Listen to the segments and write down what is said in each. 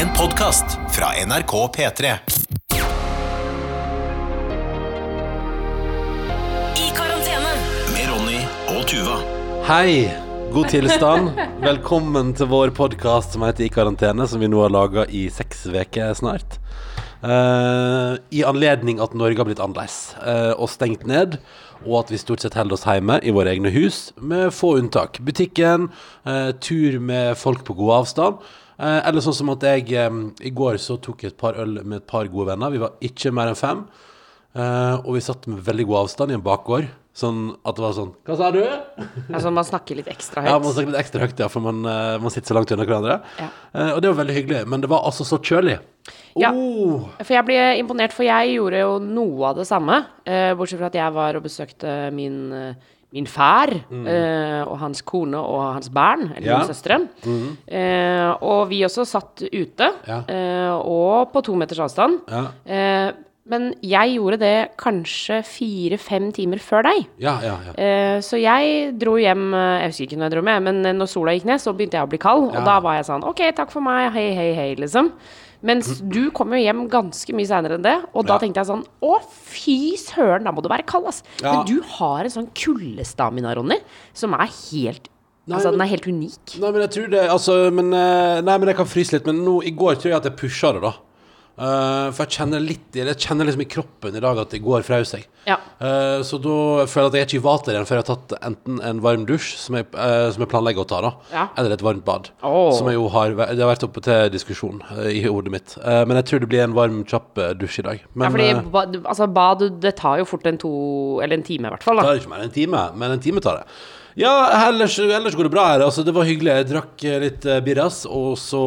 En podkast fra NRK P3. I karantene. Med Ronny og Tuva. Hei, god tilstand. Velkommen til vår podkast som heter I karantene, som vi nå har laga i seks uker snart. Uh, I anledning at Norge har blitt annerledes uh, og stengt ned, og at vi stort sett holder oss hjemme i våre egne hus, med få unntak. Butikken, uh, tur med folk på god avstand. Eh, eller sånn som at jeg eh, i går så tok et par øl med et par gode venner. Vi var ikke mer enn fem. Eh, og vi satt med veldig god avstand i en bakgård. Sånn at det var sånn Hva sa du? Altså man snakker litt ekstra høyt. Ja, man snakker litt ekstra høyt, ja, for man, eh, man sitter så langt unna hverandre. Ja. Og det var veldig hyggelig, men det var altså så kjølig. Ja. Oh. For jeg ble imponert, for jeg gjorde jo noe av det samme. bortsett fra at jeg var og besøkte min, min far eh, og hans kone og hans barn, eller Mm. Ja. Mm. min søstre. Eh, og vi også satt ute, Ja. eh, og på to meters avstand. Ja. Eh, men jeg gjorde det kanskje fire-fem timer før deg. Ja, ja, ja. Eh, så jeg dro hjem eh, Jeg husker ikke når jeg dro med, men når sola gikk ned, så begynte jeg å bli kald. Og da var jeg sånn OK, takk for meg, hei, hei, hei, liksom. Mens du kom jo hjem ganske mye seinere enn det, og da Ja. tenkte jeg sånn Å, fy søren, da må du være kald, ass. Ja. Men du har en sånn kuldestamina, Ronny, som er helt Nei, Altså, men- den er helt unik. Nei, men jeg tror det Altså, men eh, Nei, men jeg kan fryse litt. Men nå, i går tror jeg at jeg pusha det, da. Eh, for jeg kjenner litt Jeg kjenner liksom i kroppen i dag at det går fra seg. Ja. Uh, så da føler jeg at jeg er ikke i vater igjen før jeg har tatt enten en varm dusj, som jeg, uh, som jeg planlegger å ta, da, Ja. eller et varmt bad. Oh. Som jeg jo har Det har vært oppe til diskusjon i hodet mitt. Men jeg tror det blir en varm, kjapp dusj i dag. Men ja, fordi altså, bad, det tar jo fort en to Eller en time, i hvert fall. det tar ikke mer enn en time, men en time tar det. Ja, ellers, ellers går det bra her. Altså, det var hyggelig. Jeg drakk litt uh, birras, og så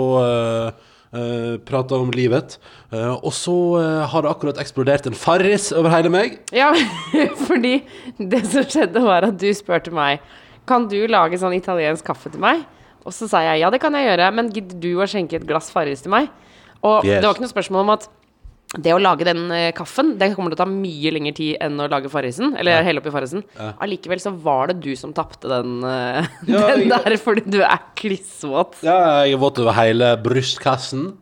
uh, prata om livet. Uh, og så uh, har det akkurat eksplodert en Farris over hele meg. Ja, fordi det som skjedde var at du spurte meg Kan du lage sånn italiensk kaffe til meg? Og så sa jeg ja, det kan jeg gjøre, men gidder du å skjenke et glass Farris til meg? Og Yes. det var ikke noe spørsmål om at det å lage den eh, kaffen, det kommer til å ta mye lengre tid enn å lage Farrisen. Eller helle oppi Farrisen. Allikevel så var det du som tapte den, eh, Ja, den jeg- der, fordi du er klissvåt. Ja, jeg er våt over hele brystkassen.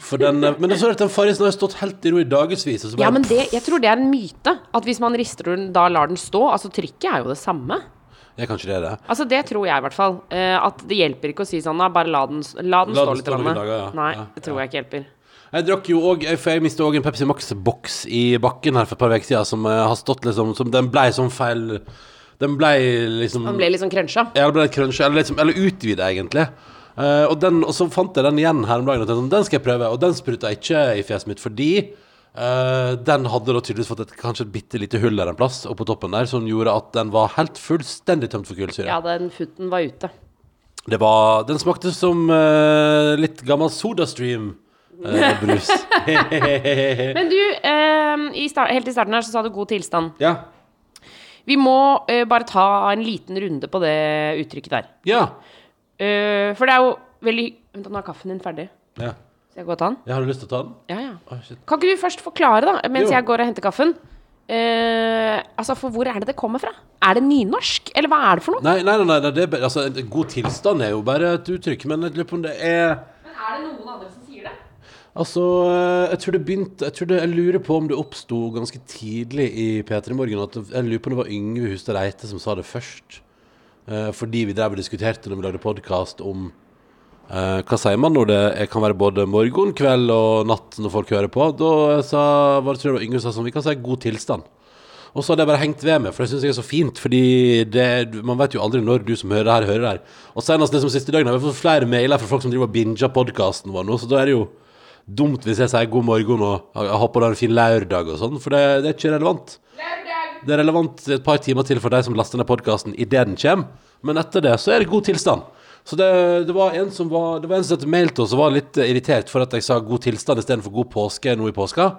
For den, eh, men så er den Farrisen har stått helt i ro i dagevis. Ja, men det, jeg tror det er en myte. At hvis man rister den, da lar den stå. Altså, trykket er jo det samme. Ja, kanskje det det, det. Altså Det tror jeg i hvert fall. At det hjelper ikke å si sånn da, Bare la den, la den La stå den litt. noen dager, ja. Nei, Ja, det tror jeg ikke hjelper. Jeg drakk jo òg For jeg mista òg en Pepsi Max-boks i bakken her for et par uker siden, som eh, har stått liksom Som den blei sånn feil Den blei liksom Den ble litt krønsja? Ja, den ble litt krønsja, eller, liksom, eller utvida, egentlig. Uh, og, den, og så fant jeg den igjen her om dagen, og tenkte sånn, den skal jeg prøve. Og den spruta jeg ikke i fjeset mitt, fordi uh, den hadde da tydeligvis fått et, kanskje et bitte lite hull der en plass, oppå toppen der, som gjorde at den var helt fullstendig tømt for kullsyre. Ja, den futten var ute. Det var, den smakte som uh, litt gammel SodaStream-brus. Men du, eh, i start, helt i starten her så sa du god tilstand. ja. Vi må eh, bare ta en liten runde på det uttrykket der. Ja. Eh, for det er jo veldig Vent, nå er kaffen din ferdig. ja. Skal jeg gå og ta den? Jeg har lyst til å ta den. Ja, ja. Å, shit. Kan ikke du først forklare, da, mens Jo. jeg går og henter kaffen? Eh, altså, for hvor er det det kommer fra? Er det nynorsk, eller hva er det for noe? Nei, nei, nei, nei, det er bare, altså, en god tilstand er jo bare et uttrykk, men jeg lurer på om det er Men er det noen andre som? Altså, eh, jeg tror det begynte Jeg, det, jeg lurer på om det oppsto ganske tidlig i P3 Morgen. At jeg lurer på om det var Yngve Hustad Reite som sa det først. Eh, fordi vi drev og diskuterte når vi lagde podkast om eh, Hva sier man når det kan være både morgen, kveld og natt når folk hører på? Da sa var det, tror jeg det var Yngve som sa sånn Vi kan si god tilstand. Og så hadde jeg bare hengt ved meg, for det syns jeg er så fint. Fordi det, man vet jo aldri når du som hører det her, hører det her. Og senest liksom siste dagen har vi fått flere mailer fra folk som driver og binger podkasten vår nå, så da er det jo dumt hvis jeg sier god morgen og jeg håper du har en fin lørdag og sånn, for det, det er ikke relevant. Det er relevant et par timer til for deg som laster ned podkasten idet den kommer, men etter det så er det god tilstand. Så det, det var en som var Det var en som sendte mail til oss og var litt eh, irritert for at jeg sa god tilstand istedenfor god påske nå i påska.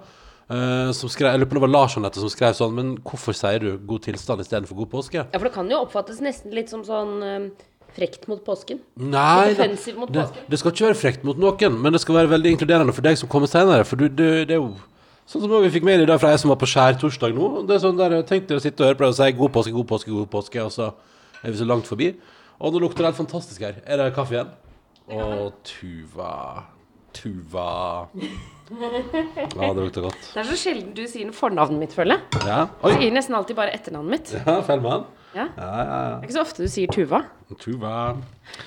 Uh, som skrev, jeg lurer på det var Lars Anette som skrev sånn, men hvorfor sier du god tilstand istedenfor god påske? Ja, for det kan jo oppfattes nesten litt som sånn eh, frekt mot påsken. Nei, det, Offensiv mot det, påsken. det skal ikke være frekt mot noen, men det skal være veldig inkluderende for deg som kommer senere. For du, du, det er jo Sånn som vi fikk mail i dag fra ei som var på skjærtorsdag nå. Det er sånn der, Tenk dere å sitte og høre på det og si god påske, god påske, god påske, og så er vi så langt forbi. Og nå lukter det helt fantastisk her. Er det kaffe igjen? Å, Tuva. Tuva. Ja, det lukter godt. Det er så sjelden du sier fornavnet mitt, føler jeg. Ja. Du sier nesten alltid bare etternavnet mitt. Ja, Feilmann. Ja. Ja, ja, Det er ikke så ofte du sier Tuva. Tuva.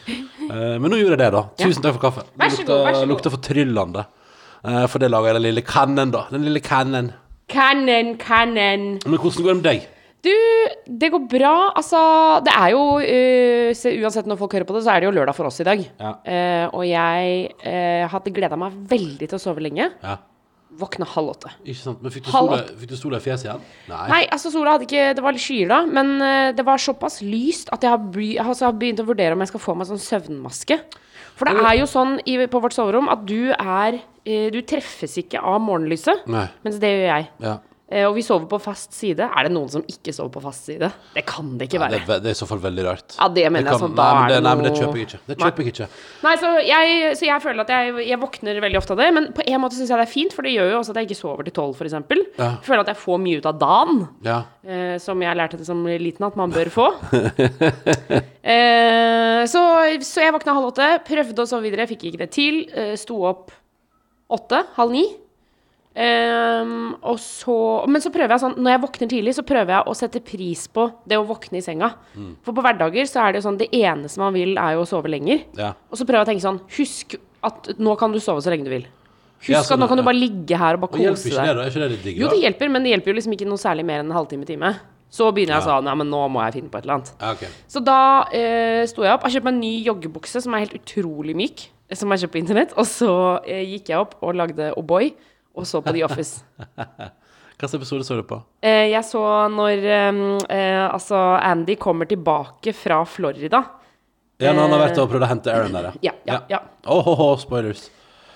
Eh, men nå gjorde jeg det, da. Tusen takk for kaffe. Vær så god, vær så god. lukter fortryllende. Eh, for det lager jeg den lille kannen, da. Den lille kannen. Cannon, cannon. Men hvordan går det med deg? Du, det går bra. Altså, det er jo se, Uansett når folk hører på det, så er det jo lørdag for oss i dag. Ja. Eh, og jeg eh, hadde gleda meg veldig til å sove lenge. Ja. Våkna halv åtte. Ikke sant? Men fikk du sola, fikk du sola i fjeset igjen? Nei. Nei, altså sola hadde ikke Det var litt skyer da, men eh, det var såpass lyst at jeg har, altså, jeg har begynt å vurdere om jeg skal få meg sånn søvnmaske. For det er jo sånn i, på vårt soverom at du er eh, Du treffes ikke av morgenlyset, Nei. mens det gjør jeg. Ja. Eh, og vi sover på fast side. Er det noen som ikke sover på fast side? Det kan det ikke være. det er i så fall veldig rart. Ja, det mener jeg kan- sånn, da nei, men det, det nei, men det kjøper jeg ikke. Det kjøper jeg ikke. Nei, så jeg, så jeg føler at jeg, jeg våkner veldig ofte av det. Men på en måte syns jeg det er fint, for det gjør jo også at jeg ikke sover til tolv, f.eks. Ja. Jeg føler at jeg får mye ut av dagen. Ja. Eh, som jeg lærte det som liten at man bør få. eh, så, så jeg våkna halv åtte, prøvde å sove videre, fikk ikke det til. Eh, sto opp åtte, halv ni. Og så, men så prøver jeg sånn Når jeg våkner tidlig, så prøver jeg å sette pris på det å våkne i senga. For på hverdager så er det jo sånn Det eneste man vil, er jo å sove lenger. Ja. Og så prøver jeg å tenke sånn Husk at nå kan du sove så lenge du vil. Husk Ja, sånn, at nå kan du bare ligge her og bare Og kose deg. det, det litt digg? Jo, det hjelper, men det hjelper jo liksom ikke noe særlig mer enn en halvtime time. Så begynner jeg sånn Ja, men nå må jeg finne på et eller annet. Okay. Så da eh, sto jeg opp. Jeg kjøpte meg en ny joggebukse som er helt utrolig myk. Som jeg kjøpte på internett. Og så eh, gikk jeg opp og lagde O'boy. Og så på The Office. Hvilken episode så du på? Eh, jeg så når eh, eh, altså Andy kommer tilbake fra Florida. Ja, når han har vært og prøvd å hente Aaron der, Ja, ja, ja. Åh, oh, oh spoilers.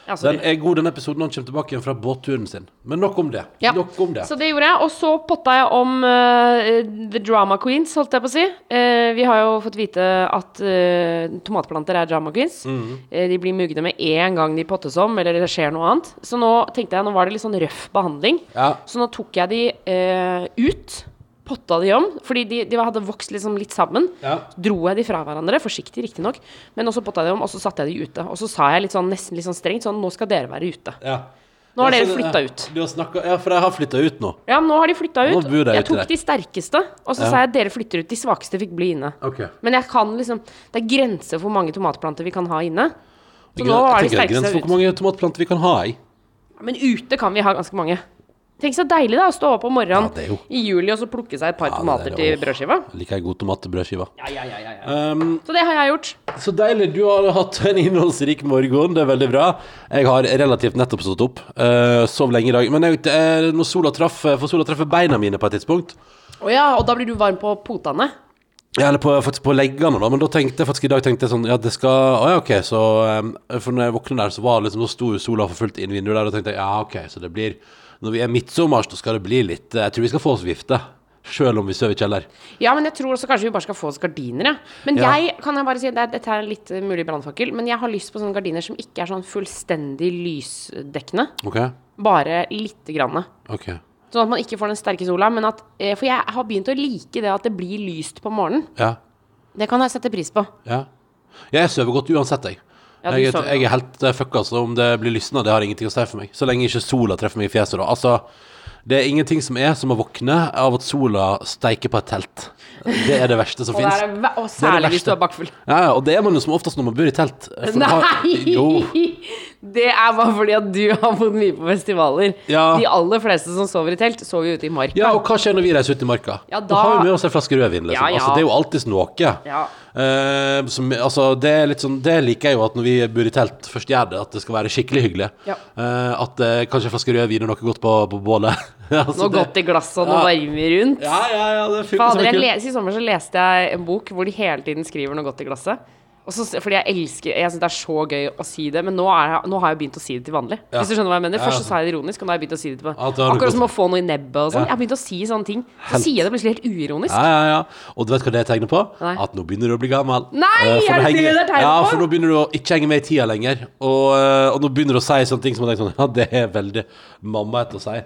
Ja. Den er god, den episoden når han kommer tilbake igjen fra båtturen sin. Men nok om det. Ja. Nok om det. Så det gjorde jeg. Og så potta jeg om uh, The Drama Queens, holdt jeg på å si. Uh, vi har jo fått vite at uh, tomatplanter er drama queens. Mhm. Eh, de blir mugne med en gang de pottes om, eller det skjer noe annet. Så nå tenkte jeg, nå var det litt sånn røff behandling. Ja. Så nå tok jeg de ut. Potta de om, fordi de, de hadde vokst liksom litt sammen. Ja. Dro jeg de fra hverandre, forsiktig riktignok, men også potta de om, og så satte jeg de ute. Og så sa jeg litt sånn, nesten litt sånn strengt sånn, nå skal dere være ute. ja. Nå har Ja, dere flytta ut. Du har snakket, ja, for jeg har flytta ut nå. Ja, nå har de flytta ut. Jeg ute tok der. de sterkeste, og så sa jeg at dere flytter ut. De svakeste fikk bli inne. Okay. Men jeg kan liksom Det er grenser for hvor mange tomatplanter vi kan ha inne. Så Jeg nå er de tenker det er grenser for hvor mange tomatplanter vi kan ha i. Men ute kan vi ha ganske mange. Tenk så deilig da å stå opp om morgenen Ja, i juli og så plukke seg et par Ja, er tomater til brødskiva. Jeg liker ei god brødskiva. Ja, ja, ja, ja, ja. Um, Så det har jeg gjort. så deilig. Du har hatt en innholdsrik morgen. Det er veldig bra. Jeg har relativt nettopp stått opp. Uh, sov lenge i dag. Men jeg, er når sola traff For sola treffer beina mine på et tidspunkt. Å ja, og da blir du varm på potene. Ja, eller på, faktisk på leggene, da. Men da tenkte jeg faktisk i dag tenkte jeg sånn Ja, det skal Å ja, ok. Så um, For når jeg våkna der, så var det liksom Så sto sola for fullt inn vinduet der, og tenkte jeg ja, ok, så det blir Når vi er midtsommers, da skal det bli litt Jeg tror vi skal få oss vifte. Sjøl om vi sover i kjeller. Ja, men jeg tror også kanskje vi bare skal få oss gardiner, ja. Men Ja. jeg kan jeg bare si, det er, dette er litt uh, mulig brannfakkel, men jeg har lyst på sånne gardiner som ikke er sånn fullstendig lysdekkende. Okay. Bare lite grann. Okay. Sånn at man ikke får den sterke sola. Men at, eh, for jeg har begynt å like det at det blir lyst på morgenen. Ja. Det kan jeg sette pris på. Ja. Jeg sover godt uansett, jeg. Ja, jeg, jeg er helt fucka, så om det blir lysna, det har ingenting å si for meg. Så lenge ikke sola treffer meg i fjeset, da. Altså, det er ingenting som er som å våkne av at sola steiker på et telt. Det er det verste som fins. og særlig hvis du er bakfull. Ja, og det er man jo som oftest når man bor i telt. For det har- Nei! Jo. Det er bare fordi at du har bodd mye på festivaler. Ja. De aller fleste som sover i telt, sover jo ute i marka. Ja, og hva skjer når vi reiser ut i marka? Ja, da... da- har vi med oss en flaske rødvin, liksom. Ja, ja. Altså, det er jo alltid noe. Ja. Uh, som, altså, det er sånn Det liker jeg jo at når vi bor i telt, først gjør det, at det skal være skikkelig hyggelig. Ja. Uh, at uh, kanskje en flaske rødvin og noe godt på, på bålet. altså, Noe det- godt i glasset og noe varme rundt. Ja, ja, ja, det funker Fader, som les, I sommer så leste jeg en bok hvor de hele tiden skriver noe godt i glasset. Og så, fordi jeg elsker Jeg syns det er så gøy å si det, men nå, er nå har jeg begynt å si det til vanlig. Ja. Hvis du skjønner hva jeg mener Først så sa jeg det ironisk, og nå har jeg begynt å si det til du Akkurat som å få noe i nebbet og sånn. Ja. Jeg har begynt å si sånne ting. Så Helt- sier jeg det plutselig helt uironisk. Ja, ja, ja. Og du vet hva det er tegnet på? Nei. At nå begynner du å bli gammel. Nei, uh, for er det henger- det er tegnet ja, for nå begynner du å ikke henge med i tida lenger. Og, eh, og nå begynner du å si sånne ting som man tenker sånn Ja, det er veldig mamma mammaete å si.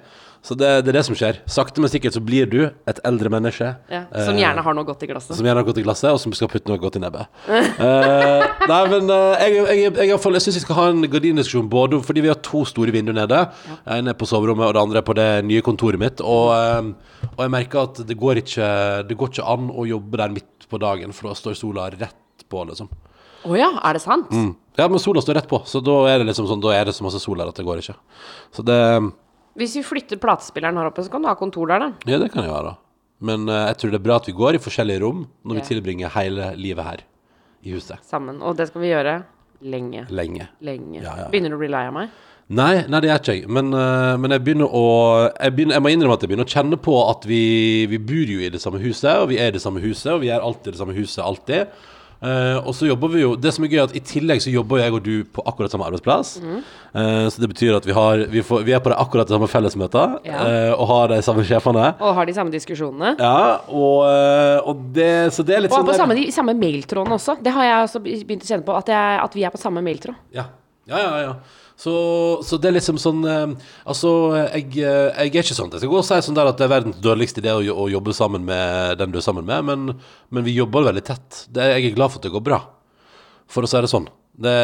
Så det, det er det som skjer. Sakte, men sikkert så blir du et eldre menneske. Ja, som eh, gjerne har noe godt i glasset. som gjerne har godt i glasset, og som skal putte noe godt i nebbet. uh, nei, men uh, jeg, jeg, jeg, jeg, jeg syns vi skal ha en gardindiskusjon både fordi vi har to store vinduer nede. En er på soverommet, og det andre er på det nye kontoret mitt. Og, uh, og jeg merker at det går, ikke, det går ikke an å jobbe der midt på dagen, for da står sola rett på, liksom. Å ja, er det sant? Ja, men sola står rett på, så da er det liksom sånn, da er det så masse sol her at det går ikke. Så det Hvis vi flytter platespilleren her oppe, så kan du ha kontor der, da. Ja, det kan jeg være. Men uh, jeg tror det er bra at vi går i forskjellige rom når Ja. vi tilbringer hele livet her i huset. Sammen. Og det skal vi gjøre lenge. Lenge. Lenge. Ja, ja. Begynner du å bli lei av meg? Nei, nei, det gjør ikke jeg. Men, uh, men jeg begynner å jeg, begynner, jeg må innrømme at jeg begynner å kjenne på at vi, vi bor jo i det samme huset, og vi er i det samme huset, og vi er alltid i det samme huset, alltid. Eh, og så jobber vi jo Det som er gøy, er at i tillegg så jobber jeg og du på akkurat samme arbeidsplass. Eh, så det betyr at vi, har, vi, får, vi er på de akkurat de samme fellesmøtene Ja. uh, og har de samme sjefene. Og har de samme diskusjonene? Ja, og, og det Så det er litt Og sånn på samme, de samme mailtrådene også. Det har jeg også begynt å kjenne på. At, jeg, at vi er på samme mailtråd. Ja, ja, ja. ja. Så, så det er liksom sånn eh, Altså, jeg, eh, jeg er ikke sånn Jeg skal gå og si sånn der at det er verdens dårligste idé å, å jobbe sammen med den du er sammen med, men, men vi jobber veldig tett. Det, jeg er glad for at det går bra, for å si det sånn. Det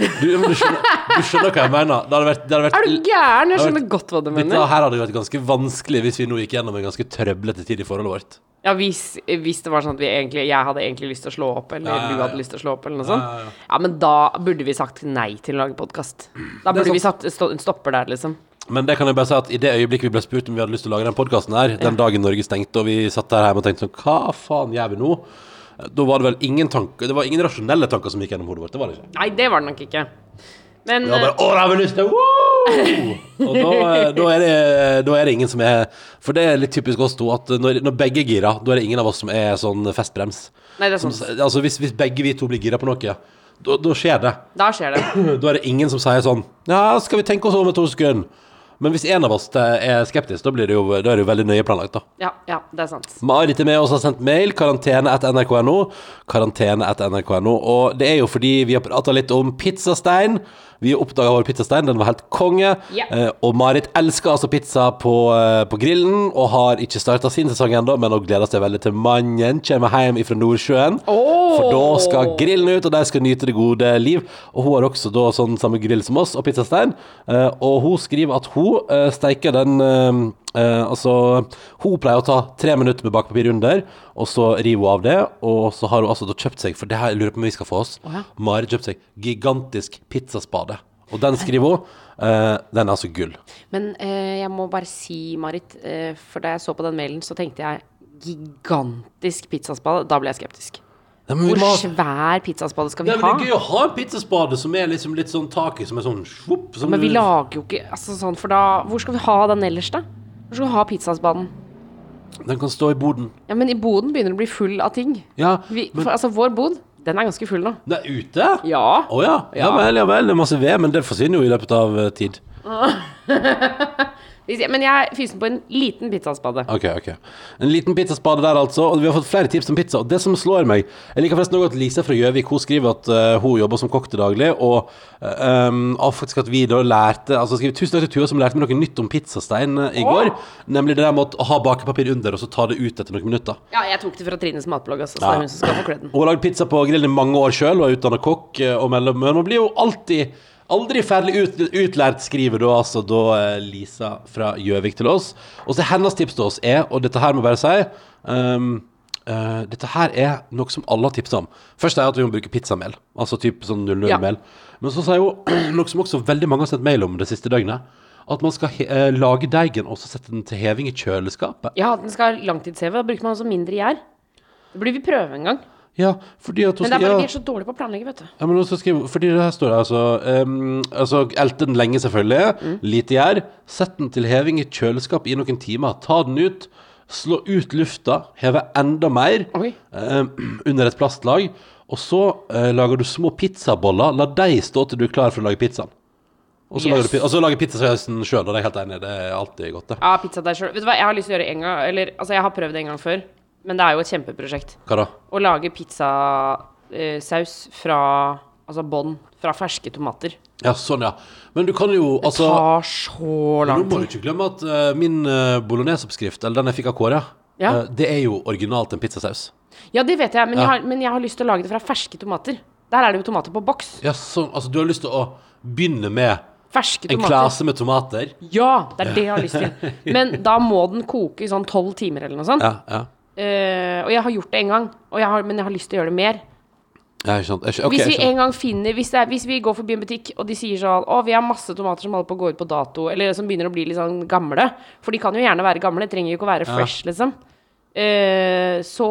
du, du, skjønner, du skjønner hva jeg mener. Det hadde vært, det hadde vært Er du gæren? Jeg skjønner godt hva du Dette mener. her hadde vært ganske vanskelig hvis vi nå gikk gjennom en ganske trøblete tid i forholdet vårt. Ja, hvis, hvis det var sånn at vi egentlig, jeg hadde egentlig lyst til å slå opp, eller Ja, ja, du hadde lyst til å slå opp, eller noe sånt. Ja, men da burde vi sagt nei til å lage podkast. Da burde vi satt en stopper der, liksom. Men det kan jeg bare si at i det øyeblikket vi ble spurt om vi hadde lyst til å lage den podkasten her, den dagen Norge stengte, og vi satt der hjemme og tenkte sånn Hva faen gjør vi nå? Da var det vel ingen tanker Det var ingen rasjonelle tanker som gikk gjennom hodet vårt. Det var det ikke. Nei, det var det nok ikke. Men Vi var bare Å, det har vi lyst til! Woo! Og da, eh, da, er det, da er det ingen som er For det er litt typisk oss to at når, når begge er gira, da er det ingen av oss som er sånn festbrems. Nei, det er Som, altså hvis, hvis begge vi to blir gira på noe, da, da skjer det. Da skjer det. Da er det ingen som sier sånn Ja, skal vi tenke oss om et to sekunder? Men hvis en av oss er skeptisk, da, blir det jo, da er det jo veldig nøye planlagt, da. Ja, ja, det er sant. Marit er med oss og har sendt mail. Karantene etter nrk.no. Karantene etter nrk.no. Og det er jo fordi vi har prata litt om pizzastein. Vi oppdaga vår pizzastein. Den var helt konge. Yeah. Eh, og Marit elsker altså pizza på, eh, på grillen og har ikke starta sin sesong ennå, men hun gleder seg veldig til mannen kommer hjem fra Nordsjøen. Oh. For da skal grillen ut, og de skal nyte det gode liv. Og hun har også da sånn samme grill som oss, og pizzastein. Eh, og hun skriver at hun eh, steiker den eh, Altså, hun pleier å ta tre minutter med bakpapir under, og så river hun av det. Og så har hun altså da kjøpt seg, for det her jeg lurer på om vi skal få oss, oh, ja. Marit kjøpt seg gigantisk pizzaspade. Og den skriver hun. Uh, den er altså gull. Men uh, jeg må bare si, Marit, uh, for da jeg så på den mailen, så tenkte jeg gigantisk pizzaspade. Da ble jeg skeptisk. Ja, Hvor må svær pizzaspade skal vi Ja, ha? det er gøy å ha en pizzaspade som er liksom litt sånn tak i, som er sånn svopp. som Men vi lager jo ikke altså sånn, for da Hvor skal vi ha den ellers, da? Hvor skal vi ha pizzaspaden? Den kan stå i boden. Ja, men i boden begynner det å bli full av ting. Ja, Vi, men for, altså, vår bod, den er ganske full nå. Den er ute? Ja. Å ja. ja. Ja. vel, ja vel. Det er masse ved, men det forsvinner jo i løpet av eh, tid. Men jeg fyser på en liten pizzaspade. Ok, ok. En liten pizzaspade der, altså. Og vi har fått flere tips om pizza. Og det som slår meg Jeg liker forresten også at Lisa fra Gjøvik Hun skriver at uh, hun jobber som kokk til daglig, og, um, og faktisk at vi da lærte Altså skriver Tusen takk til Tua som lærte meg noe nytt om pizzastein uh, i går. Nemlig det der med å ha bakepapir under, og så ta det ut etter noen minutter. Ja, jeg tok det fra Trines matblogg, altså, så Ja. det er hun som skal få kleden. Hun har lagd pizza på grillen i mange år sjøl og er utdanna kokk. Og mellom, men man blir jo alltid Aldri ferdig ut, utlært, skriver da altså da eh, Lisa fra Gjøvik til oss. Og så hennes tips til oss er, og dette her må jeg bare si um, uh, Dette her er noe som alle har tipsa om. Først er at vi må bruke pizzamel. Altså typ sånn 00-mel. Men så sier hun noe som også veldig mange har sendt mail om det siste døgnet. At man skal eh, lage deigen og så sette den til heving i kjøleskapet. Ja, den skal langtidsheve. Da bruker man også mindre gjær. Det burde vi prøve en gang. Ja, fordi at hun Men det er bare ja. vi er så dårlige på å planlegge, vet du. Ja, men også skriver, fordi det her står det altså um, Altså, elte den lenge selvfølgelig. Lite gjær. Sett den til heving i kjøleskap i noen timer. Ta den ut. Slå ut lufta. Heve enda mer um, Under et plastlag. Og så uh, lager du små pizzaboller. La deg stå til du er klar for å lage pizzaen. Og så Yes. lager du, lager pizzasausen sjøl, Og det er helt enig, det er alltid godt det. Ja, pizza der sjøl. Vet du hva, jeg har lyst til å gjøre en gang Eller, altså, jeg har prøvd det en gang før, men det er jo et kjempeprosjekt. Hva da? Å lage pizzasaus fra Altså bånn fra ferske tomater. Ja, sånn, ja. Men du kan jo altså Det Tar så Nå må du ikke glemme at uh, min uh, bolognese-oppskrift, eller den jeg fikk av Kåre, Ja. uh, det er jo originalt en pizzasaus. Ja, det vet jeg, men, Ja. jeg har, men jeg har lyst til å lage det fra ferske tomater. Der er det jo tomater på boks. Ja, sånn, altså du har lyst til å begynne med Ferske tomater. en klase med tomater? Ja, det er det jeg har lyst til. Men da må den koke i sånn tolv timer eller noe sånt. Ja, ja. Eh, og jeg har gjort det en gang, og jeg har, men jeg har lyst til å gjøre det mer. Jeg skjønt. Jeg skjønt, okay, hvis vi en gang finner hvis, er, hvis vi går forbi en butikk, og de sier sånn Å, vi har masse tomater som holder på å gå ut på dato, eller som begynner å bli litt sånn gamle. For de kan jo gjerne være gamle, trenger jo ikke å være fresh, liksom. Uh, så,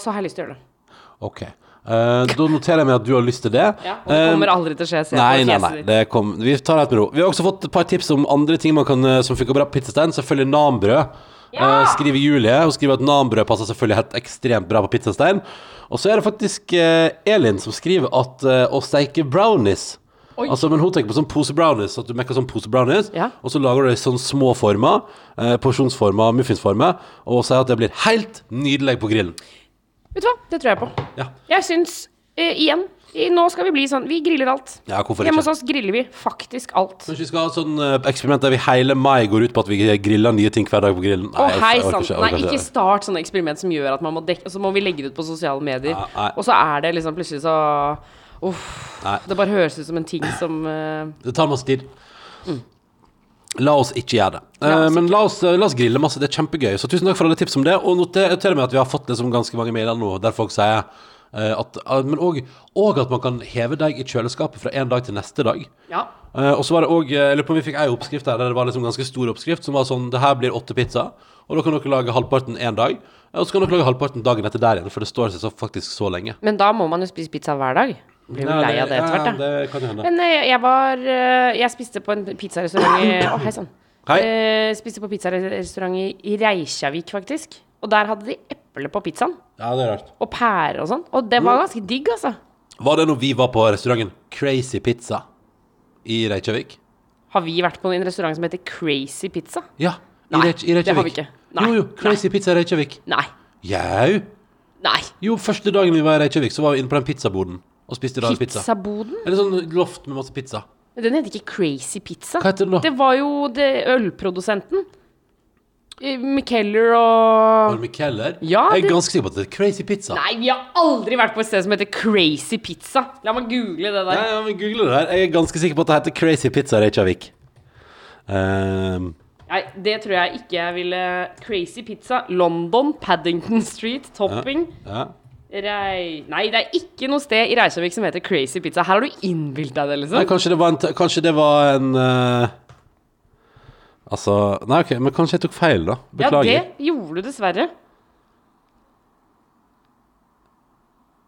så har jeg lyst til å gjøre det. Ok. Uh, da noterer jeg meg at du har lyst til det. Ja, og det kommer aldri til å skje. Nei, nei, nei. Det kom, vi tar det med ro. Vi har også fått et par tips om andre ting man kan, som funker bra på pizzastein. Selvfølgelig nanbrød. Ja! Eh, skriver Julie. Hun skriver at nanbrød passer selvfølgelig helt ekstremt bra på pizzastein. Og så er det faktisk uh, Elin som skriver at uh, å steike brownies. Altså, men Hun tenker på sånn pose brownies, at du mekker sånn pose brownies, Ja. og så lager du det i sånn små former, eh, porsjonsformer, muffinsformer, og sier at det blir helt nydelig på grillen. Vet du hva, det tror jeg på. Ja, Jeg syns, igjen i, Nå skal vi bli sånn Vi griller alt. ja hvorfor Hjemme ikke? hos oss griller vi faktisk alt. Kanskje vi skal ha et sånn eh, eksperiment der vi hele mai går ut på at vi griller nye ting hver dag på grillen? Å, jeg- hei jeg orker sann. jeg Nei, orker ikke start sånne eksperiment som gjør at man må dekke Og så må vi legge det ut på sosiale medier. Nei. og så er det liksom plutselig så Uff. Nei. Det bare høres ut som en ting som eh, Det tar masse tid. La oss ikke gjøre det. La oss Eh, men la oss, la oss grille masse. Det er kjempegøy. Så tusen takk for alle tips om det. Og noter noter med at vi har fått liksom ganske mange mailer nå der folk sier eh, at eh, Men òg at man kan heve deg i kjøleskapet fra en dag til neste dag. Ja. Eh, og så var det òg Jeg lurer på om vi fikk ei oppskrift der, der det var liksom ganske stor oppskrift, som var sånn Det her blir åtte pizza, og da kan dere lage halvparten én dag. Og så kan dere lage halvparten dagen etter der igjen, for det står seg så faktisk så lenge. Men da må man jo spise pizza hver dag. Blir jo lei av det etter hvert, Ja, da. hende. Men eh, jeg var eh, Jeg spiste på en pizzarestaurant i Å, hei sann. Hei. Eh, spiste på pizzarestaurant i, i Reykjavik, faktisk. Og der hadde de eple på pizzaen. Ja, det er rart. Og pære og sånn. Og det var ganske digg, altså. Var det når vi var på restauranten Crazy Pizza i Reykjavik? Har vi vært på en restaurant som heter Crazy Pizza? Ja, i, Nei, i Reykjavik. det har vi ikke. Nei, Jo, jo, Crazy Pizza i Reykjavik. Nei. Jau. Nei. Jo, første dagen vi var i Reykjavik, så var vi inne på den pizzaboden og spiste da pizza. Pizzaboden? Eller sånn loft med masse pizza. Den heter ikke Crazy Pizza. Hva heter den da? Det var jo det, ølprodusenten. Eh, og Var og det? Ja, jeg er ganske sikker på at det er Crazy Pizza. Nei, vi har aldri vært på et sted som heter Crazy Pizza. La meg google det der. Nei, ja, men Google det der. Jeg er ganske sikker på at det heter Crazy Pizza i Reykjavik. Um... Nei, det tror jeg ikke jeg ville Crazy Pizza, London, Paddington Street, topping. ja. Rei... Nei, det er ikke noe sted i Reykjavik som heter Crazy Pizza. Her har du innbilt deg det, Nei, liksom. kanskje det var en, kanskje det var en eh, Altså Nei, OK, men kanskje jeg tok feil, da. Beklager. Ja, det gjorde du dessverre.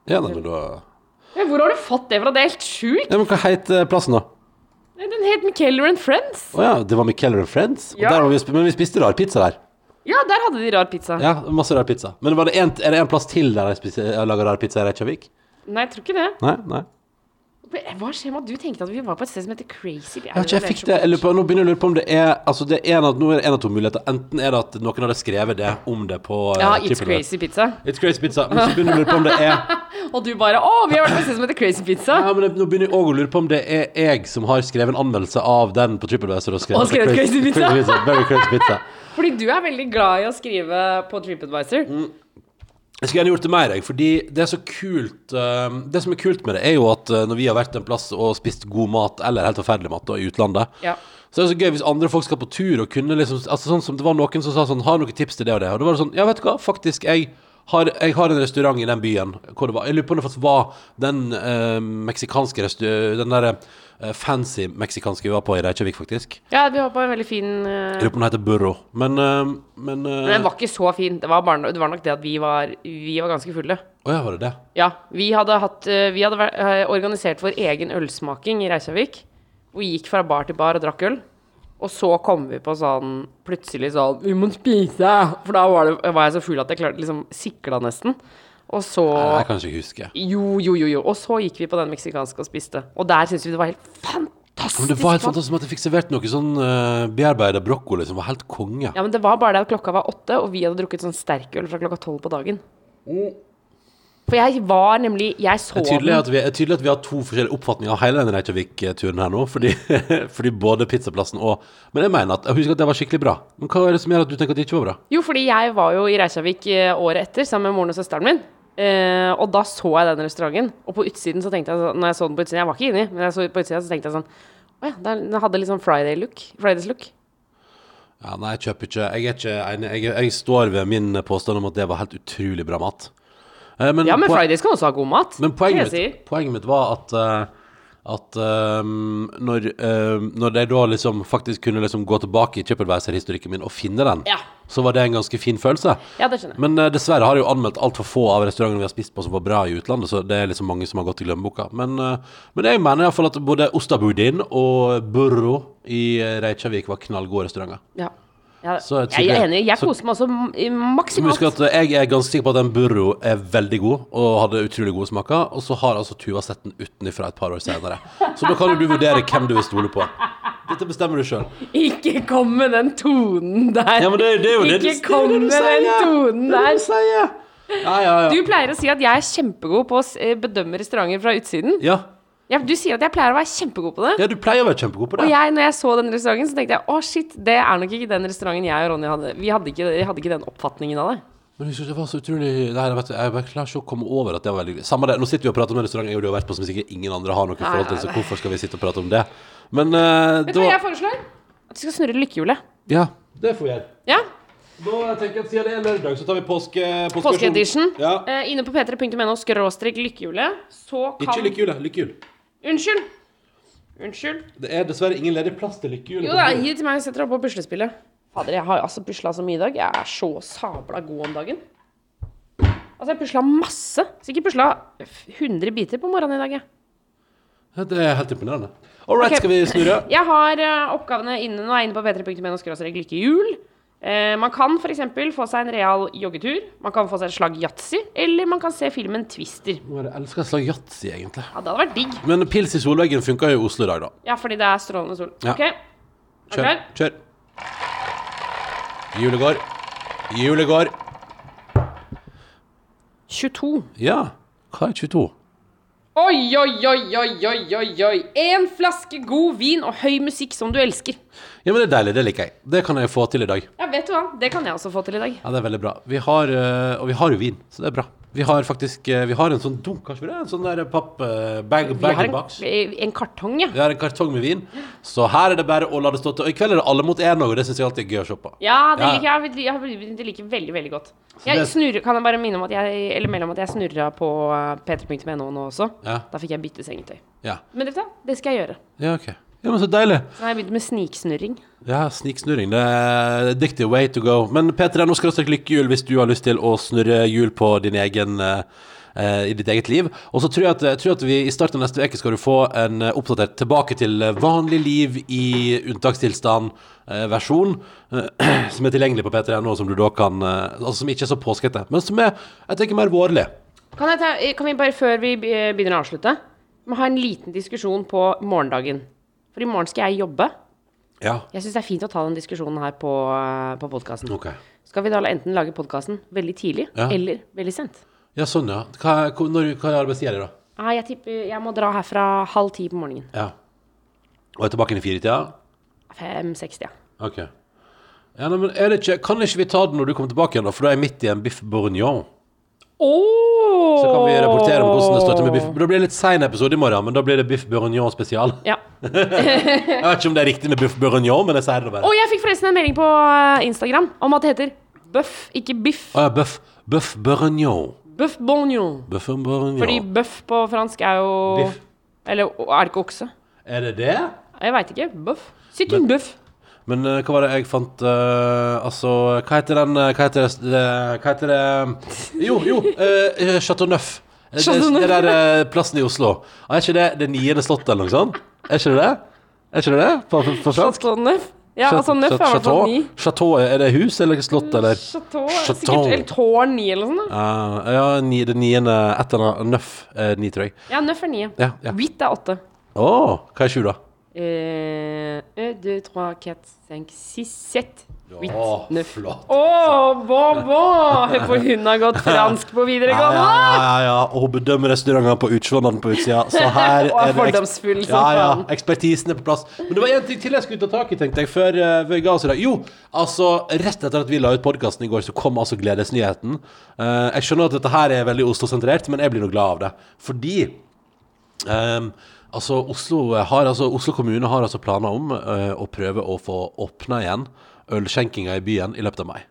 Ja, nei, men da Ja, hvor har du fått det fra? Det er helt sjukt. ja, men Hva heter plassen, da? Den het McKellar and Friends. Å ja, det var McKellar and Friends? Ja. Vi, men vi spiste rar pizza der. Ja, der hadde de rar pizza. Ja, masse rar pizza. Men var det en, er det en plass til der de lager rar pizza i Reykjavik? Nei, jeg tror ikke det. Nei? nei Hva skjer med at du tenkte at vi var på et sted som heter Crazy? Jeg ikke, jeg fikk det jeg på, Nå begynner jeg å lure på om det er Altså, det er en av, nå er det en av to muligheter. Enten er det at noen hadde skrevet det om det på eh, Ja, It's Crazy Crazy Pizza. It's Crazy Pizza. Men så begynner jeg å lure på om det er Og du bare Å, vi har vært på et sted som heter Crazy Pizza. Ja, men jeg, Nå begynner jeg òg å lure på om det er jeg som har skrevet en anmeldelse av den på TripAdvisor. Og skrevet, Og skrevet Crazy Pizza. Crazy pizza. Very crazy pizza. Fordi du er veldig glad i å skrive på TripAdvisor. Mm. Jeg skulle gjerne gjort det mer, jeg, fordi det er så kult eh, Det som er kult med det, er jo at eh, når vi har vært en plass og spist god mat, eller helt forferdelig mat, da, i utlandet, Ja. så er det så gøy hvis andre folk skal på tur og kunne liksom Altså sånn som det var noen som sa sånn Har noen tips til det og det? Og da var det sånn Ja, vet du hva, faktisk, jeg har, jeg har en restaurant i den byen hvor det var Jeg lurer på om det faktisk var den eh, meksikanske Den derre eh, fancy meksikanske vi var på i Reykjavik, faktisk. ja, vi var på en veldig fin eh, Jeg lurer på om den heter Burro. Men, eh, men eh, Men den var ikke så fin. Det var, bare, det var nok det at vi var, vi var ganske fulle. Å ja, var det det? Ja. Vi hadde, hatt, eh, vi hadde vært- organisert vår egen ølsmaking i Reykjavik. Og gikk fra bar til bar og drakk øl. Og så kom vi på sånn plutselig sånn Vi må spise! For da var, det, var jeg så full at jeg klarte liksom sikla nesten. Og så Nei, jeg kan ikke huske. Jo, jo, jo, jo. Og så gikk vi på den meksikanske og spiste. Og der syntes vi det var helt fantastisk. Men det var helt fantastisk at jeg fikk servert noe sånn uh, bearbeida brokkoli som var helt konge. Ja, men det var bare det at klokka var åtte, og vi hadde drukket sånn sterkøl fra klokka tolv på dagen. For jeg var nemlig Jeg så Det er tydelig den. at vi, er tydelig at vi har to forskjellige oppfatninger av hele denne Reykjavik-turen her nå. Fordi, fordi både pizzaplassen og Men jeg mener at jeg husker at det var skikkelig bra. Men hva er det som gjør at du tenker at det ikke var bra? Jo, fordi jeg var jo i Reykjavik eh, året etter sammen med moren og søsteren min. Eh, og da så jeg den restauranten. Og på utsiden så tenkte jeg sånn Når jeg så den på utsiden, jeg var ikke inni, men jeg så på utsiden så tenkte jeg sånn Å ja, den den hadde litt sånn Friday-look. Fridays-look. Ja, Nei, jeg kjøper ikke Jeg er ikke enig. Jeg, jeg står ved min påstand om at det var helt utrolig bra mat. Eh, Men, Ja, men Fridays kan også ha god mat. Men poenget mitt, poenget mitt var at eh, at um, når, uh, når jeg da liksom faktisk kunne liksom gå tilbake i TripAdvisor-historikken min og finne den, Ja. så var det en ganske fin følelse. Ja, det skjønner jeg. Men uh, dessverre har jeg jo anmeldt altfor få av restaurantene vi har spist på som var bra i utlandet, så det er liksom mange som har gått i glemmeboka. Men, uh, men jeg mener iallfall at både Ostabudin og Burro i Reykjavik var knallgode restauranter. Ja. Ja, Så jeg er enig. Jeg koser meg også maksimalt. at eh, jeg er ganske sikker på at den Burro er veldig god, og hadde utrolig gode smaker. Og så har altså Tuva sett den utenfra et par år senere. Så da kan jo du vurdere hvem du vil stole på. Dette bestemmer du sjøl. Ikke kom med den tonen der. Ja, men det, det Ikke det kom med den tonen tonen Det er der. det du sier. Ja, ja, ja. Du pleier å si at jeg er kjempegod på å bedømme restauranter fra utsiden. ja. Ja, du sier at jeg pleier å være kjempegod på det. ja, du pleier å være kjempegod på Og det. jeg, når jeg så den restauranten, så tenkte jeg å shit, det er nok ikke den restauranten jeg og Ronny hadde. Vi hadde ikke, hadde ikke den oppfatningen av det. Men jeg synes det var så utrolig Nei, vet du, jeg bare klarer ikke å komme over at det var veldig Samme det, nå sitter vi og prater om en restaurant jeg og du har vært på som sikkert ingen andre har noe forhold til, så hvorfor skal vi sitte og prate om det? Men eh, Vet du hva jeg foreslår? At du skal snurre lykkehjulet. Ja, det får vi gjøre. Ja, Da tenker jeg at siden det er lørdag, så tar vi påske... Påskeedition. Ja. Eh, inne på p3.no skråstrek lykkehjulet, så kan Ikke lykkehjulet. lykkehjul. Unnskyld. Unnskyld. Det er dessverre ingen ledig plass til lykkehjul. Jo da, gi det til meg. Jeg setter opp på puslespillet. Fader, jeg har altså pusla så mye i dag. Jeg er så sabla god om dagen. Altså, jeg pusla masse. Sikkert pusla 100 biter på morgenen i dag, jeg. Det er helt imponerende. All right, okay. skal vi snurre? Jeg har eh, oppgavene inne nå. Jeg er inne på p3.no skråstrek lykkehjul. Eh, man kan f.eks. få seg en real joggetur. Man kan få seg et slag yatzy. Eller man kan se filmen Twister. Jeg elsker et slag yatzy, egentlig. Ja, det hadde vært digg. Men pils i solveggen funka jo i Oslo i dag, da. Ja, fordi det er strålende sol. Ja. Ok, Kjør. Okay. Kjør. Julegård. Julegård. 22. Ja. Hva er 22? Oi, oi, oi, oi, oi, oi, oi. En flaske god vin og høy musikk som du elsker. Ja, men det er deilig. Det liker jeg. Det kan jeg få til i dag. Ja, vet du hva? Det kan jeg også få til i dag. Ja, det er veldig bra. Vi har, øh, og vi har jo vin, så det er bra. Vi har faktisk øh, Vi har en sånn dunk, kanskje det? En sånn der papp... øh, bag, Vi har en, box. en kartong, ja. Vi har en kartong med vin, så her er det bare å la det stå til. Og i kveld er det alle mot én òg, og det syns jeg alltid er gøy å se på. Ja, det Ja. liker jeg. Jeg Det liker veldig, veldig godt. Jeg det- snurrer, kan jeg bare minne om at jeg Eller melde om at jeg snurra på uh, p3.no nå også. Ja. Da fikk jeg bytte sengetøy. Ja, Men vet du hva? Det skal jeg gjøre. ja ok. Ja, men så deilig. Så har jeg begynt med sniksnurring. Ja, sniksnurring. Det er dyktig way to go. Men Peter, nå skal du strekke lykkehjul hvis du har lyst til å snurre hjul på din egen eh, eh, i ditt eget liv. Og så tror jeg at, jeg tror at vi i starten av neste uke skal du få en eh, oppdatert tilbake til vanlig liv i unntakstilstand-versjon, som er tilgjengelig på P3.no, som du da kan Altså som ikke er så påskete, men som er jeg tenker mer vårlig. Kan, kan vi bare, før vi begynner å avslutte, ha en liten diskusjon på morgendagen? For i morgen skal jeg jobbe. Ja, Jeg syns det er fint å ta den diskusjonen her på, uh, på podkasten. ok. Skal vi da enten lage podkasten veldig tidlig Ja. eller veldig sent? Ja, sånn, ja. Hva, når, hva er arbeidstida da? Ah, jeg tipper jeg må dra herfra halv ti på morgenen. Ja. Og er tilbake inn i firetida? Fem-seks, ja. Ok. Ja, nei, men er det ikke, kan ikke vi ta den når du kommer tilbake igjen, da? For da er jeg midt i en biff bourgognon. Oh! Så kan vi rapportere om hvordan det står til med biff. Da blir det litt sein episode i morgen, men da blir det biff bourgognon spesial. Ja. Jeg vet ikke om det er riktig med biff bourgognon, men jeg sier det bare. Og jeg fikk forresten en melding på uh, Instagram om at det heter bøff, ikke biff. Å ja, bøff. Bøff bourgognon. Bøff bourgognon. Bøff bourgognon. Fordi bøff på fransk er jo Biff. Eller er det ikke okse? Er det det? Jeg veit ikke. Bøff. Sitt en bøff. Men eh, hva var det jeg fant eh, Altså, hva heter den eh, Hva heter det, Hva heter det Jo, jo. Uh, Chateau Neuf. Eh, Det, Chateau Neuf. det der eh, plassen i Oslo. Ah, Er ikke det det niende slottet, eller noe sånt? Er ikke det det? Er ikke det det? På, på, på fransk? Chateau Neuf. Ja, altså Neuf er i hvert fall ni. Chateau, er det hus eller slott, eller? Chateau, er Chateau. Sikkert eller tårn ni, eller noe sånt. da. Ah, ja, ni, det niende Et eller annet Neuf. er ni, tror jeg. Ja, Neuf er ni. Ja, ja. Huit er åtte. Å, hva er sju, da? Eh, un, deux, trois, quatre, cinq, six, sept. Å, Nuff. flott. Å, bå, bå! For hun har gått fransk på videregående! ja, ja, ja. Og hun bedømmer restaurantene på utseendet på utsida. Så her er det eks- ja, ja. Ekspertisen er på plass. Men det var en ting til jeg skulle ta tak i, tenkte jeg, før eh, vi ga oss i dag. Jo, altså, rett etter at vi la ut podkasten i går, så kom altså gledesnyheten. Uh, jeg skjønner at dette her er veldig Oslo-sentrert, men jeg blir nå glad av det. Fordi ehm, Altså, Oslo, har, altså, Oslo kommune har altså planer om uh, å prøve å få åpna igjen ølskjenkinga i byen i løpet av mai.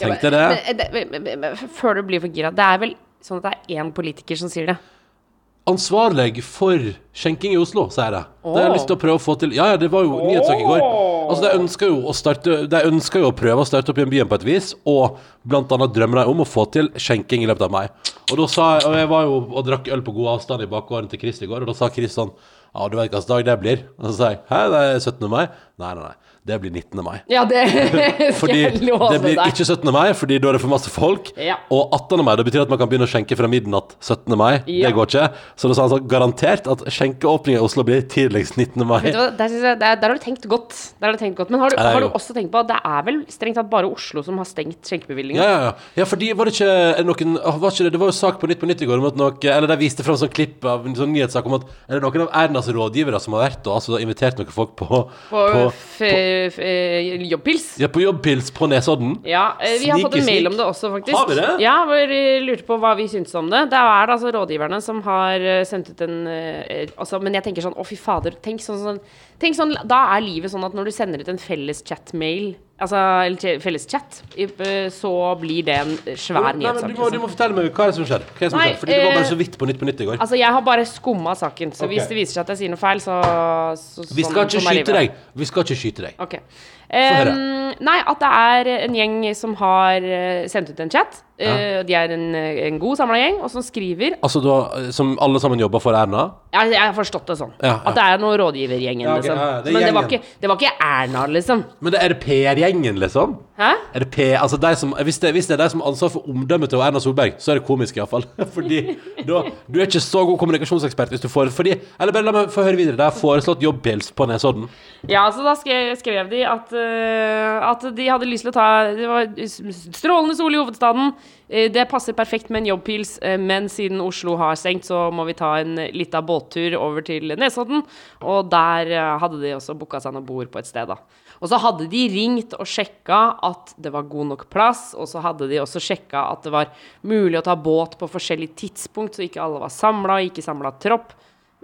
Tenkte det. Men, det- men, men, men, Før du blir for gira, det er vel sånn at det er én politiker som sier det? Ansvarlig for skjenking i Oslo, sier jeg det. Har jeg lyst til å prøve å få til. Ja, ja, det var jo nyhetssak i går. Altså, De ønsker jo å starte De ønsker jo å prøve å starte opp igjen byen på et vis, og blant annet drømmer de om å få til skjenking i løpet av mai. Og da sa jeg, og jeg var jo og drakk øl på god avstand i bakgården til Chris i går, og da sa Chris sånn Ja, du vet hvilken dag det blir? Og så sa jeg Hæ, det er 17. mai? Nei, nei, nei. Det blir 19. mai. Ja, det skal jeg love det blir ikke 17. mai, fordi da er det for masse folk. Ja. Og 18. mai, det betyr at man kan begynne å skjenke fra midnatt 17. mai. Ja. Det går ikke. Så det sa han sånn garantert at skjenkeåpninga i Oslo blir tidligst 19. mai. Du der, jeg, der, der har du tenkt godt. Der har du tenkt godt. Men har du, har du også tenkt på at det er vel strengt tatt bare Oslo som har stengt skjenkebevilgningen? Ja, ja, ja. ja, fordi var det ikke noen var ikke det, det var jo sak på Nytt på Nytt i går om at noe Eller de viste fram sånn klipp av en sånn nyhetssak om at Er det noen av Ernas rådgivere som har vært og altså invitert noen folk på På, på, f, jobbpils? ja, på jobbpils på Nesodden? Ja, eh, vi har fått en mail om det også, faktisk. Har vi det? Ja, hvor vi lurte på hva vi syntes om det. Det er det altså rådgiverne som har eh, sendt ut en eh, altså, Men jeg tenker sånn, å fy fader, tenk sånn, sånn, tenk sånn Da er livet sånn at når du sender ut en felles chat-mail, altså eller felles chat, eh, så blir det en svær nyhetssak. du, du må fortelle meg hva er det som skjer. Hva er det som Nei, skjedde? Fordi det var bare eh, så vidt på Nytt på Nytt i går. Altså, jeg har bare skumma saken, så hvis det viser seg at jeg sier noe feil, så, så Vi skal sånn- ikke skyte deg. Vi skal ikke skyte deg. Ok. Høre. Nei, at det er en gjeng som har eh, sendt ut en chat. Eh, de er en, eh, en god samla gjeng, og som skriver Altså eh, som alle sammen jobber for Erna? Jeg, jeg har forstått det sånn. Ja, ja. At det er noe rådgivergjengen, Ja, ok, liksom. ja, ja, det Men det var, ikke, det var ikke Erna, liksom. Men det er det PR-gjengen, liksom? Hæ? Er det P, altså de som, hvis, det, hvis det er de som har ansvar for omdømmet til Erna Solberg, så er det komisk iallfall. Fordi da, du er ikke så god kommunikasjonsekspert hvis du får fordi, Eller bare la meg få høre videre. De har foreslått jobbpils på Nesodden. Ja, så da skrev, de at, at de hadde lyst til å ta Det var strålende sol i hovedstaden. Eh, det passer perfekt med en jobbpils, eh, men siden Oslo har stengt, så må vi ta en lita båttur over til Nesodden. Og der eh, hadde de også booka seg noe bord på et sted, da. Og så hadde de ringt og sjekka at det var god nok plass, og så hadde de også sjekka at det var mulig å ta båt på forskjellig tidspunkt, så ikke alle var samla, ikke samla tropp.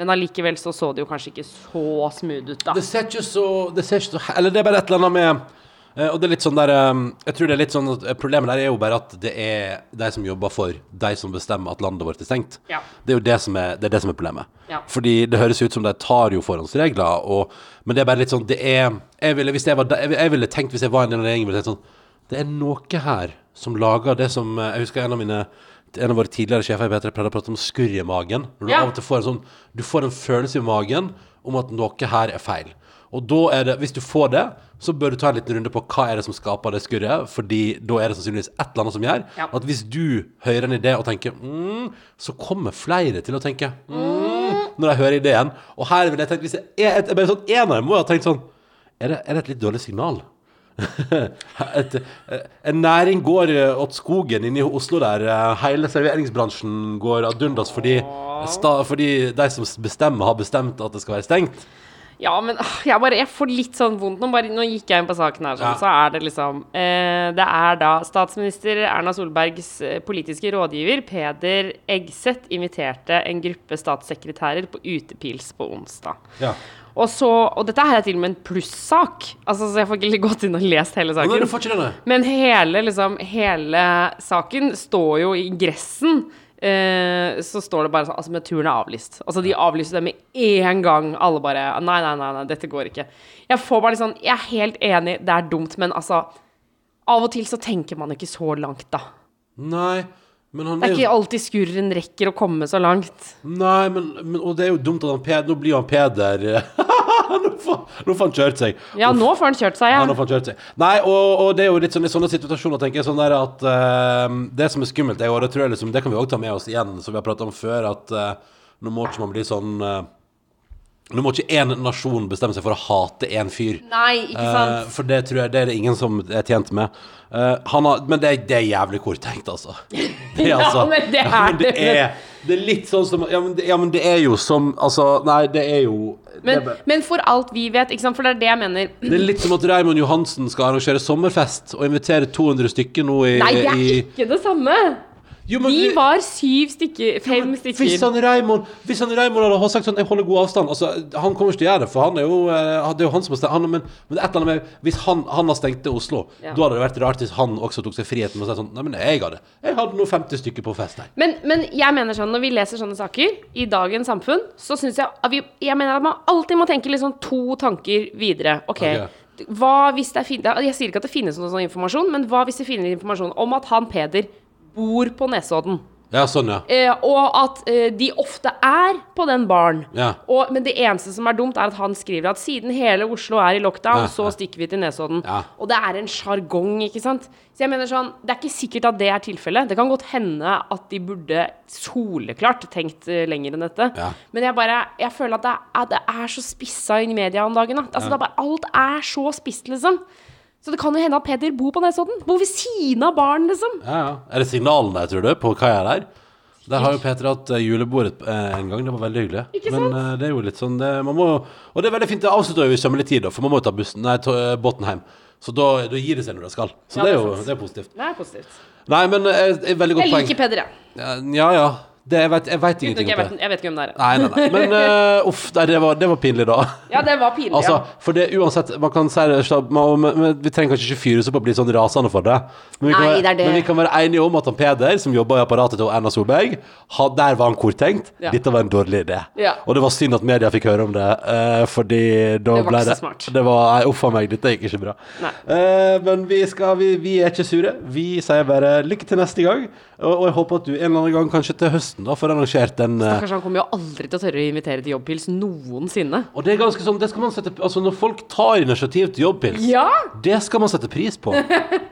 Men allikevel så så det jo kanskje ikke så smooth ut, da. Det ser ikke så, det ser ikke så Eller det er bare et eller annet med eh, Og det er litt sånn der eh, Jeg tror det er litt sånn at eh, Problemet der er jo bare at det er de som jobber for de som bestemmer at landet vårt er stengt. Ja. Det er jo det som er, det er, det som er problemet. Ja. Fordi det høres ut som de tar jo forhåndsregler, og, men det er bare litt sånn Det er Jeg ville, jeg, var, jeg, jeg ville tenkt, hvis jeg var en del av regjeringen, ville tenkt sånn Det er noe her som lager det som Jeg husker en av mine en av våre tidligere sjefer i P3 pleide å prate om skurr i magen. Når du Ja. av og til får en sånn Du får en følelse i magen om at noe her er feil. Og da er det, hvis du får det, så bør du ta en liten runde på hva er det som skaper det skurret. Fordi da er det sannsynligvis et eller annet som gjør Ja. at hvis du hører en idé og tenker mm, så kommer flere til å tenke mm, når de hører ideen. Og her ville jeg tenkt hvis jeg, jeg, jeg, bare sånn, En av dem må jo ha tenkt sånn er det, er det et litt dårlig signal? et, eh, en næring går eh, åt skogen inne i Oslo der eh, hele serveringsbransjen går ad undas fordi, sta, fordi de som bestemmer, har bestemt at det skal være stengt. Ja, men ah, jeg, bare, jeg får litt sånn vondt nå. Bare, nå gikk jeg inn på saken her, sånn, Ja. så er det liksom eh, Det er da statsminister Erna Solbergs eh, politiske rådgiver Peder Eggseth inviterte en gruppe statssekretærer på utepils på onsdag. Ja. Og, så, og dette her er til og med en plussak. Altså, så jeg får ikke gått inn og lest hele saken. Men hele, liksom, hele saken står jo i ingressen. Eh, så står det bare sånn Altså, men turen er avlyst. Altså, de avlyste det med en gang. Alle bare Nei, nei, nei, nei dette går ikke. Jeg får bare litt sånn Jeg er helt enig, det er dumt, men altså Av og til så tenker man ikke så langt, da. Nei, men han Det er er ikke alltid skurren rekker å komme så langt. Nei, men, men Og det er jo dumt at han Peder Nå blir han Peder Nå får nå får han kjørt seg. Ja, nå får han kjørt seg, Ja, ja. nå får han kjørt seg. Nei, og, og det er jo litt sånn i sånne situasjoner, tenker jeg sånn der at uh, Det som er skummelt, er, og det tror jeg liksom Det kan vi òg ta med oss igjen, som vi har pratet om før, at uh, nå må ikke man bli sånn eh, Nå må ikke én nasjon bestemme seg for å hate én fyr. Nei, ikke sant? Eh, for det tror jeg det er det ingen som er tjent med. Eh, han har, men det, det er jævlig korttenkt, altså. Det er, Ja, altså men det ja, er men det. Er, det er litt sånn som ja men, det, ja, men det er jo som Altså, nei, det er jo Men, det, men for alt vi vet, ikke sant? for det er det jeg mener det er litt som at Raymond Johansen skal arrangere sommerfest og invitere 200 stykker nå i Nei, det er i, ikke det samme! Jo, men Vi var syv stykker, fem Hvis stykker. han Raymond Hvis han Raymond hadde sagt sånn Jeg holder god avstand Altså, Han kommer ikke til å gjøre det, for han er jo eh, Det er jo han som har stengt han, men, men er et eller annet med Hvis han, han har stengt til Oslo, Ja. da hadde det vært rart hvis han også tok seg friheten med å si sånn Nei, men jeg hadde Jeg hadde nå 50 stykker på fest her. Men, men jeg mener sånn, når vi leser sånne saker i dagens samfunn, så syns jeg at vi Jeg mener at man alltid må tenke liksom to tanker videre. OK. okay. Hva hvis det fin Jeg sier ikke at det finnes noen sånn informasjon, men hva hvis det finnes informasjon om at han Peder bor på Nesodden? Ja, sånn, ja. Eh, og at eh, de ofte er på den baren. Ja. Og, men det eneste som er dumt, er at han skriver at siden hele Oslo er i lockdown, Ja, så stikker vi til Nesodden. Ja. Og det er en sjargong, ikke sant. Så jeg mener sånn, det er ikke sikkert at det er tilfellet. Det kan godt hende at de burde soleklart tenkt eh, lenger enn dette. Ja. Men jeg bare, jeg føler at det er, at det er så spissa i media om dagen. Da. Altså, er bare, alt er så spisst, liksom. Så det kan jo hende at Peder bor på Nesodden. Bor ved siden av baren, liksom. ja, ja. Er det signalen der, tror du, på kaia der? Der har jo Peter hatt eh, julebord eh, en gang. Det var veldig hyggelig. Ikke Men sant? eh, det er jo litt sånn det, man må, Og det er veldig fint. Det avslutter jo i sømmelig tid, da, for man må jo ta bussen, nei, eh, båten hjem. Så da, da gir det seg når det skal. Så Ja, det er det er jo det er positivt. Det er positivt. Nei, men et, et veldig godt poeng. Jeg liker Peder, jeg. Ja, ja. ja. Det, jeg vet, jeg vet ingenting om det. jeg vet ikke hvem det er. Nei, nei, nei. Men uh, uff, nei, det, var, det var pinlig, da. Ja, det var pinlig. Altså, ja. for det uansett Man kan si det man, man, Vi trenger kanskje ikke fyres opp og bli sånn rasende for det. Men vi, kan Nei, være, det er det. men vi kan være enige om at han Peder, som jobba i apparatet til Erna Solberg, ha, der var han korttenkt. Ja. Dette var en dårlig idé. Ja. Og det var synd at media fikk høre om det, uh, fordi da Det var ble ikke så det smart. Det var Nei, uff a meg, dette gikk ikke bra. Eh, men vi, skal, vi, vi er ikke sure. Vi sier bare lykke til neste gang. Og, og jeg håper at du en eller annen gang, kanskje til høsten, da får arrangert den eh, Kanskje han kommer jo aldri til å tørre å invitere til jobbpils noensinne. Og det er ganske sånn, det skal man sette Altså når folk tar initiativ til jobbpils Ja! Det skal man sette pris på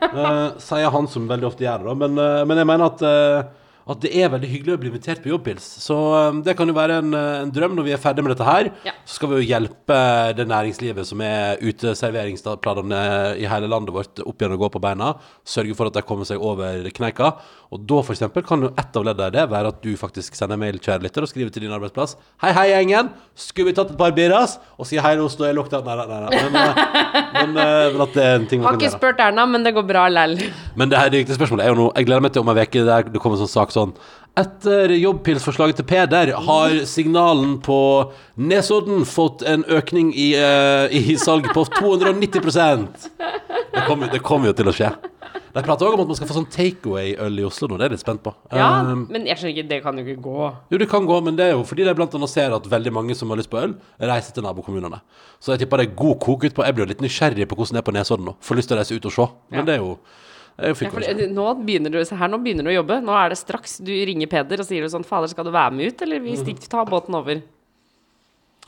Eh, Sier han som veldig ofte gjør det da Men, eh, men jeg mener at eh, At det er veldig hyggelig å bli invitert på jobbpils Så um, det kan jo være en, eh, en drøm Når vi er ferdig med dette her. Ja. Så skal vi jo hjelpe det næringslivet Som er uteserveringsplanene I hele landet vårt opp igjen og gå på beina. Sørge for at de kommer seg over kneika. Og da eksempel kan jo et av leddene i det Være at du faktisk sender mail kjære lytter Og skriver til din arbeidsplass. Hei hei gjengen, skulle vi tatt et par birras? Og sier hei står jeg lukta. Nei, nei, nei, nei. Men, eh, men, eh, men at det er en ting man Har ikke spurt Erna, men det går bra lell. men det her det spørsmålet. Er jo nå Jeg gleder meg til om en uke der det kommer en sånn sak sånn Etter jobbpilsforslaget til Peder har signalen på Nesodden fått en økning i, uh, i salg på 290% Det kommer, det kommer jo til å skje. De prater òg om at man skal få sånn takeaway-øl i Oslo nå. Det er jeg litt spent på. Ja, Um, men jeg skjønner ikke, det kan jo ikke gå. jo, det kan gå, men det er jo fordi de blant annet ser at veldig mange som har lyst på øl, reiser til nabokommunene. Så jeg tipper det er god kok ut på. Jeg blir jo litt nysgjerrig på hvordan det er på Nesodden nå. Får lyst til å reise ut og se. Men Ja. det er jo Ja, for nå begynner du, her, nå begynner du å jobbe. Nå er det straks du ringer Peder og sier du sånn Fader, skal du være med ut, eller vi stikker, ta båten over?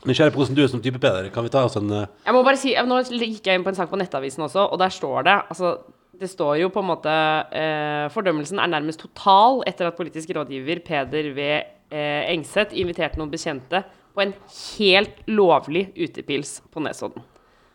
Nysgjerrig på hvordan du er som type Peder. Kan vi ta oss en uh... Jeg må bare si, Nå gikk jeg inn på en sak på Nettavisen også, og der står det altså, Det står jo på en måte eh, Fordømmelsen er nærmest total etter at politisk rådgiver Peder V. Eh, Engseth inviterte noen bekjente på en helt lovlig utepils på Nesodden.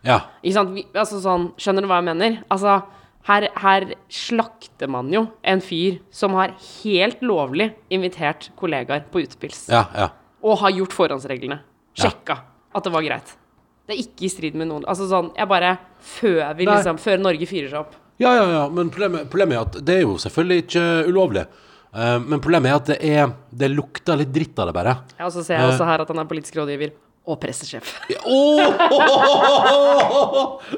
Ja. Ikke sant? Vi, altså sånn, skjønner du hva jeg mener? Altså, her, her slakter man jo en fyr som har helt lovlig invitert kollegaer på utepils. Ja, ja. Og har gjort forhåndsreglene. Sjekka at det var greit. Det er ikke i strid med noen Altså sånn, jeg bare Før vi Nei. liksom Før Norge fyrer seg opp. Ja, ja, ja, men problemet, problemet er at det er jo selvfølgelig ikke ulovlig. Eh, men problemet er at det er Det lukter litt dritt av det, bare. Ja, og så ser jeg også her at han er politisk rådgiver og pressesjef. Åh!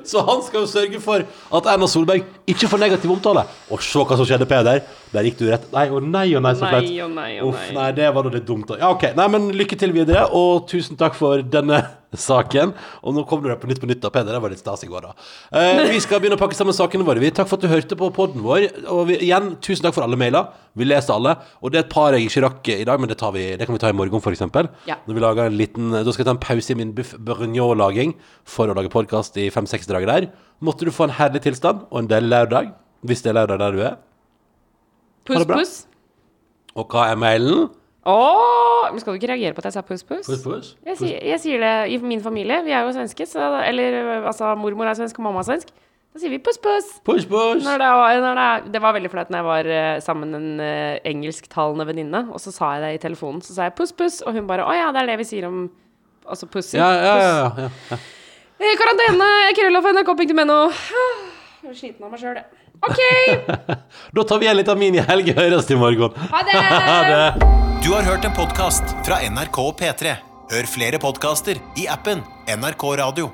Så han skal jo sørge for at Erna Solberg ikke får negativ omtale. Og se hva som skjedde, Peder. Der gikk du rett Nei og nei og nei, så flaut. Nei, nei nei. nei, det var da litt dumt. Ja, ok. Nei, men lykke til videre, og tusen takk for denne saken. Og nå kom du deg på Nytt på Nytt da, Peder. Det var litt stas i går, da. Eh, vi skal begynne å pakke sammen sakene våre. Vi. Takk for at du hørte på podden vår. Og vi, igjen, tusen takk for alle mailer. Vi leser alle. Og det er et par jeg ikke rakk i dag, men det, tar vi, det kan vi ta i morgen, f.eks. Ja. Når vi lager en liten Da skal jeg ta en pause i min buff bourguignon-laging for å lage podkast i fem-seks dager der. Måtte du få en herlig tilstand og en del lørdag, hvis det er lørdag der du er. Puss, puss. Og hva er mailen? Åh, men skal du ikke reagere på at jeg sa puss, puss? Puss, puss. Jeg, sier, jeg sier det i min familie. Vi er jo svenske. Så, eller altså, mormor er svensk og mamma er svensk. Da sier vi puss, puss. Puss, puss. Når det, det, det var veldig flaut når jeg var eh, sammen med en uh, engelsktalende venninne, og så sa jeg det i telefonen. Så sa jeg puss, puss, og hun bare å ja, det er det vi sier om Altså pussy. Ja, ja, ja. ja, ja. ja. Karantene! Krølloff nrk.no. Jeg er sliten av meg sjøl, jeg. OK! Da tar vi en liten mini-helg. Høres i morgen. Ha det! Ha det. Du har hørt en podkast fra NRK og P3. Hør flere podkaster i appen NRK Radio.